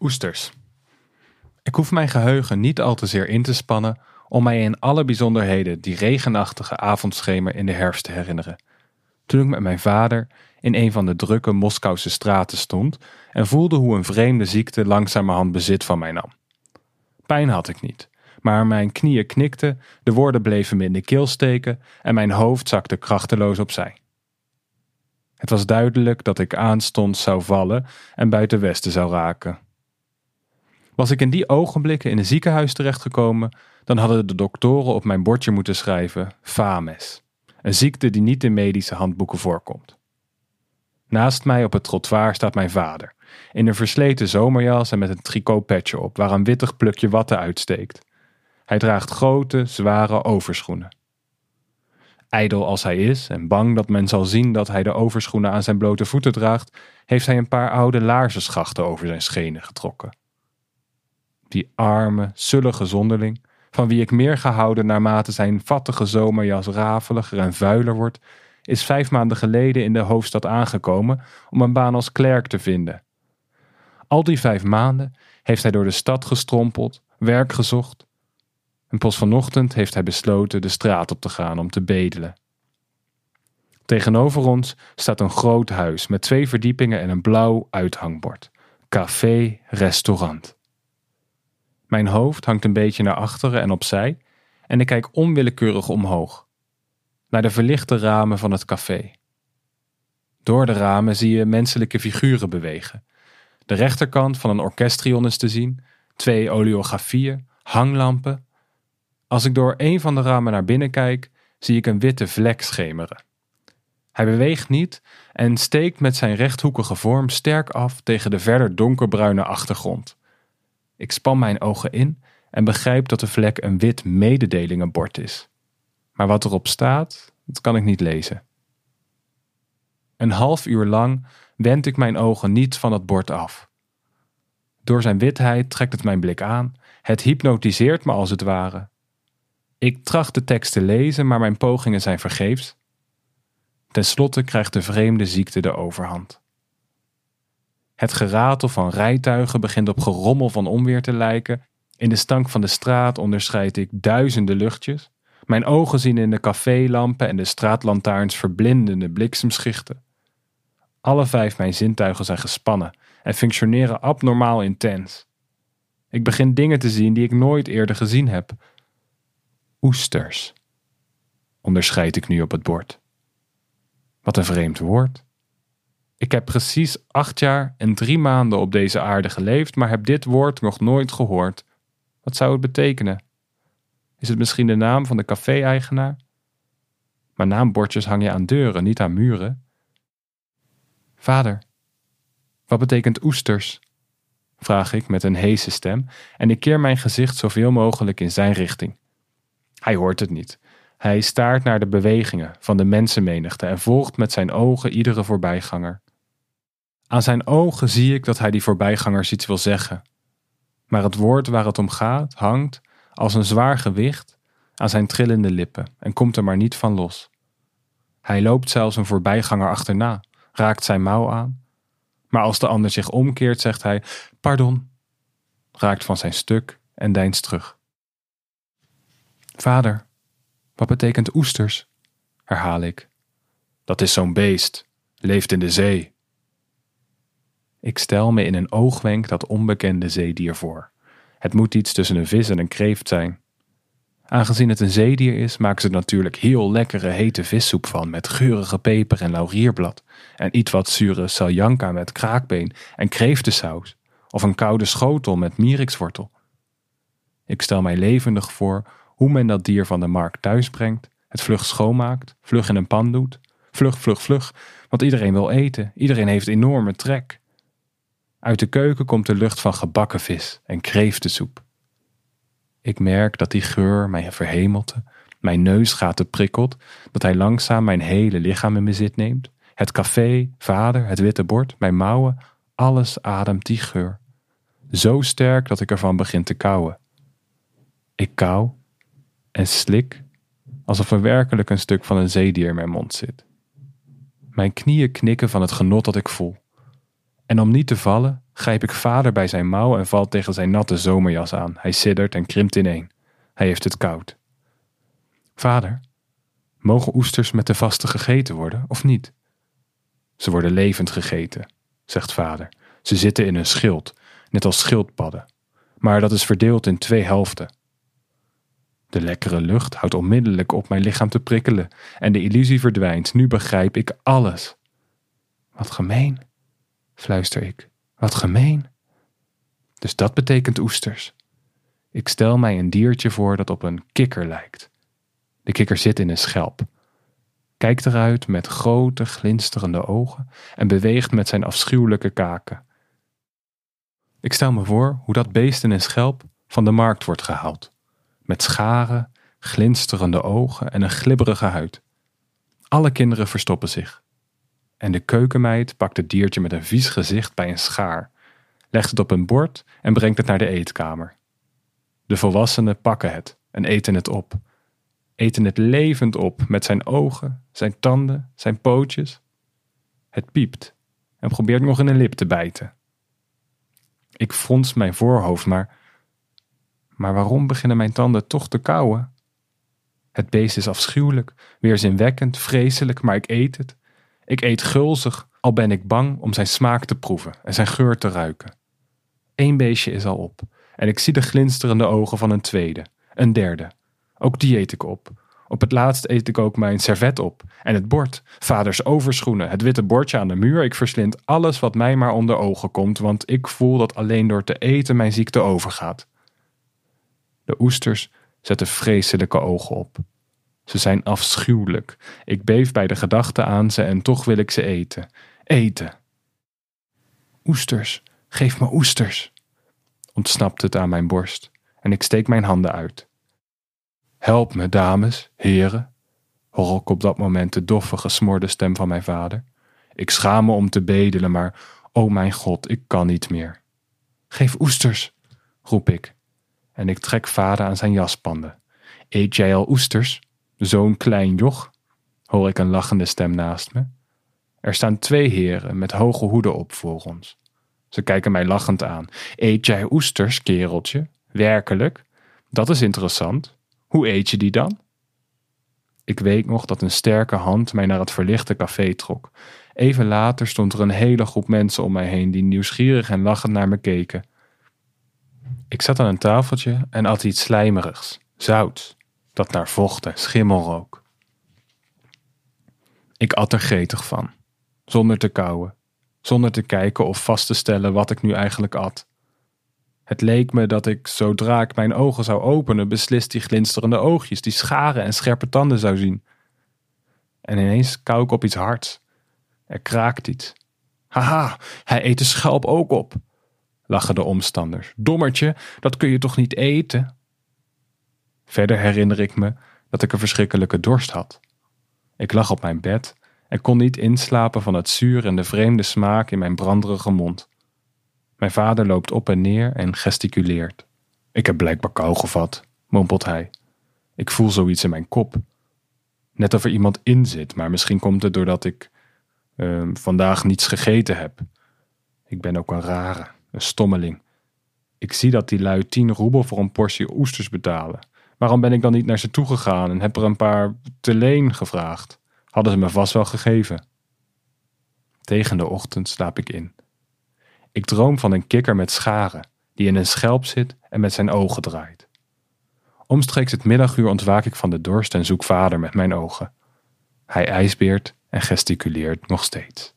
Oesters. Ik hoef mijn geheugen niet al te zeer in te spannen om mij in alle bijzonderheden die regenachtige avondschemer in de herfst te herinneren. Toen ik met mijn vader in een van de drukke Moskouse straten stond en voelde hoe een vreemde ziekte langzamerhand bezit van mij nam. Pijn had ik niet, maar mijn knieën knikten, de woorden bleven me in de keel steken en mijn hoofd zakte krachteloos opzij. Het was duidelijk dat ik aanstonds zou vallen en buiten westen zou raken. Was ik in die ogenblikken in een ziekenhuis terechtgekomen, dan hadden de doktoren op mijn bordje moeten schrijven FAMES, een ziekte die niet in medische handboeken voorkomt. Naast mij op het trottoir staat mijn vader, in een versleten zomerjas en met een tricotpetje op waar een wittig plukje watten uitsteekt. Hij draagt grote, zware overschoenen. Ijdel als hij is en bang dat men zal zien dat hij de overschoenen aan zijn blote voeten draagt, heeft hij een paar oude laarzenschachten over zijn schenen getrokken. Die arme, zullige zonderling, van wie ik meer gehouden naarmate zijn vattige zomerjas rafeliger en vuiler wordt, is vijf maanden geleden in de hoofdstad aangekomen om een baan als klerk te vinden. Al die vijf maanden heeft hij door de stad gestrompeld, werk gezocht. En pas vanochtend heeft hij besloten de straat op te gaan om te bedelen. Tegenover ons staat een groot huis met twee verdiepingen en een blauw uithangbord. Café, restaurant. Mijn hoofd hangt een beetje naar achteren en opzij en ik kijk onwillekeurig omhoog, naar de verlichte ramen van het café. Door de ramen zie je menselijke figuren bewegen. De rechterkant van een orkestrion is te zien, twee oleografieën, hanglampen. Als ik door een van de ramen naar binnen kijk, zie ik een witte vlek schemeren. Hij beweegt niet en steekt met zijn rechthoekige vorm sterk af tegen de verder donkerbruine achtergrond. Ik span mijn ogen in en begrijp dat de vlek een wit mededelingenbord is. Maar wat erop staat, dat kan ik niet lezen. Een half uur lang wend ik mijn ogen niet van het bord af. Door zijn witheid trekt het mijn blik aan, het hypnotiseert me als het ware. Ik tracht de tekst te lezen, maar mijn pogingen zijn vergeefs. Ten slotte krijgt de vreemde ziekte de overhand. Het geratel van rijtuigen begint op gerommel van onweer te lijken. In de stank van de straat onderscheid ik duizenden luchtjes. Mijn ogen zien in de cafélampen en de straatlantaarns verblindende bliksemschichten. Alle vijf mijn zintuigen zijn gespannen en functioneren abnormaal intens. Ik begin dingen te zien die ik nooit eerder gezien heb. Oesters, onderscheid ik nu op het bord. Wat een vreemd woord. Ik heb precies acht jaar en drie maanden op deze aarde geleefd, maar heb dit woord nog nooit gehoord. Wat zou het betekenen? Is het misschien de naam van de café-eigenaar? Maar naambordjes hang je aan deuren, niet aan muren. Vader, wat betekent oesters? vraag ik met een heese stem en ik keer mijn gezicht zoveel mogelijk in zijn richting. Hij hoort het niet. Hij staart naar de bewegingen van de mensenmenigte en volgt met zijn ogen iedere voorbijganger. Aan zijn ogen zie ik dat hij die voorbijgangers iets wil zeggen. Maar het woord waar het om gaat hangt, als een zwaar gewicht, aan zijn trillende lippen en komt er maar niet van los. Hij loopt zelfs een voorbijganger achterna, raakt zijn mouw aan. Maar als de ander zich omkeert, zegt hij: Pardon, raakt van zijn stuk en deinst terug. Vader, wat betekent oesters? herhaal ik. Dat is zo'n beest, leeft in de zee, ik stel me in een oogwenk dat onbekende zeedier voor. Het moet iets tussen een vis en een kreeft zijn. Aangezien het een zeedier is, maken ze natuurlijk heel lekkere hete vissoep van met geurige peper en laurierblad en iets wat zure saljanka met kraakbeen en kreeftensaus of een koude schotel met mierikswortel. Ik stel mij levendig voor hoe men dat dier van de markt thuis brengt, het vlug schoonmaakt, vlug in een pan doet, vlug, vlug, vlug, want iedereen wil eten, iedereen heeft enorme trek. Uit de keuken komt de lucht van gebakken vis en kreeftensoep. Ik merk dat die geur mij verhemelte, mijn neusgaten prikkelt, dat hij langzaam mijn hele lichaam in bezit neemt. Het café, vader, het witte bord, mijn mouwen, alles ademt die geur. Zo sterk dat ik ervan begin te kauwen. Ik kauw en slik, alsof er werkelijk een stuk van een zeedier in mijn mond zit. Mijn knieën knikken van het genot dat ik voel. En om niet te vallen, grijp ik vader bij zijn mouw en val tegen zijn natte zomerjas aan. Hij siddert en krimpt ineen. Hij heeft het koud. Vader, mogen oesters met de vaste gegeten worden of niet? Ze worden levend gegeten, zegt vader. Ze zitten in een schild, net als schildpadden. Maar dat is verdeeld in twee helften. De lekkere lucht houdt onmiddellijk op mijn lichaam te prikkelen en de illusie verdwijnt. Nu begrijp ik alles. Wat gemeen, fluister ik. Wat gemeen. Dus dat betekent oesters. Ik stel mij een diertje voor dat op een kikker lijkt. De kikker zit in een schelp, kijkt eruit met grote glinsterende ogen en beweegt met zijn afschuwelijke kaken. Ik stel me voor hoe dat beest in een schelp van de markt wordt gehaald, met scharen, glinsterende ogen en een glibberige huid. Alle kinderen verstoppen zich. En de keukenmeid pakt het diertje met een vies gezicht bij een schaar, legt het op een bord en brengt het naar de eetkamer. De volwassenen pakken het en eten het op, eten het levend op met zijn ogen, zijn tanden, zijn pootjes. Het piept en probeert nog in een lip te bijten. Ik frons mijn voorhoofd, maar. Maar waarom beginnen mijn tanden toch te kauwen? Het beest is afschuwelijk, weerzinwekkend, vreselijk, maar ik eet het. Ik eet gulzig, al ben ik bang om zijn smaak te proeven en zijn geur te ruiken. Eén beestje is al op, en ik zie de glinsterende ogen van een tweede, een derde. Ook die eet ik op. Op het laatst eet ik ook mijn servet op. En het bord, vaders overschoenen, het witte bordje aan de muur. Ik verslind alles wat mij maar onder ogen komt, want ik voel dat alleen door te eten mijn ziekte overgaat. De oesters zetten vreselijke ogen op. Ze zijn afschuwelijk. Ik beef bij de gedachte aan ze en toch wil ik ze eten. Eten. Oesters, geef me oesters. Ontsnapt het aan mijn borst en ik steek mijn handen uit. Help me, dames, heren, hoor ik op dat moment de doffe, gesmoorde stem van mijn vader. Ik schaam me om te bedelen, maar, o oh mijn God, ik kan niet meer. Geef oesters, roep ik, en ik trek vader aan zijn jaspanden. Eet jij al oesters, zo'n klein joch? hoor ik een lachende stem naast me. Er staan twee heren met hoge hoeden op voor ons. Ze kijken mij lachend aan. Eet jij oesters, kereltje? Werkelijk? Dat is interessant. Hoe eet je die dan? Ik weet nog dat een sterke hand mij naar het verlichte café trok. Even later stond er een hele groep mensen om mij heen die nieuwsgierig en lachend naar me keken. Ik zat aan een tafeltje en at iets slijmerigs, zout, dat naar vocht en schimmel rook. Ik at er gretig van, zonder te kauwen, zonder te kijken of vast te stellen wat ik nu eigenlijk at. Het leek me dat ik, zodra ik mijn ogen zou openen, beslist die glinsterende oogjes, die scharen en scherpe tanden zou zien. En ineens kou ik op iets hards. Er kraakt iets. Haha, hij eet de schelp ook op, lachen de omstanders. Dommertje, dat kun je toch niet eten? Verder herinner ik me dat ik een verschrikkelijke dorst had. Ik lag op mijn bed en kon niet inslapen van het zuur en de vreemde smaak in mijn branderige mond. Mijn vader loopt op en neer en gesticuleert. Ik heb blijkbaar kou gevat, mompelt hij. Ik voel zoiets in mijn kop. Net of er iemand in zit, maar misschien komt het doordat ik uh, vandaag niets gegeten heb. Ik ben ook een rare, een stommeling. Ik zie dat die lui tien roebel voor een portie oesters betalen. Waarom ben ik dan niet naar ze toegegaan en heb er een paar te leen gevraagd? Hadden ze me vast wel gegeven. Tegen de ochtend slaap ik in. Ik droom van een kikker met scharen, die in een schelp zit en met zijn ogen draait. Omstreeks het middaguur ontwaak ik van de dorst en zoek vader met mijn ogen. Hij ijsbeert en gesticuleert nog steeds.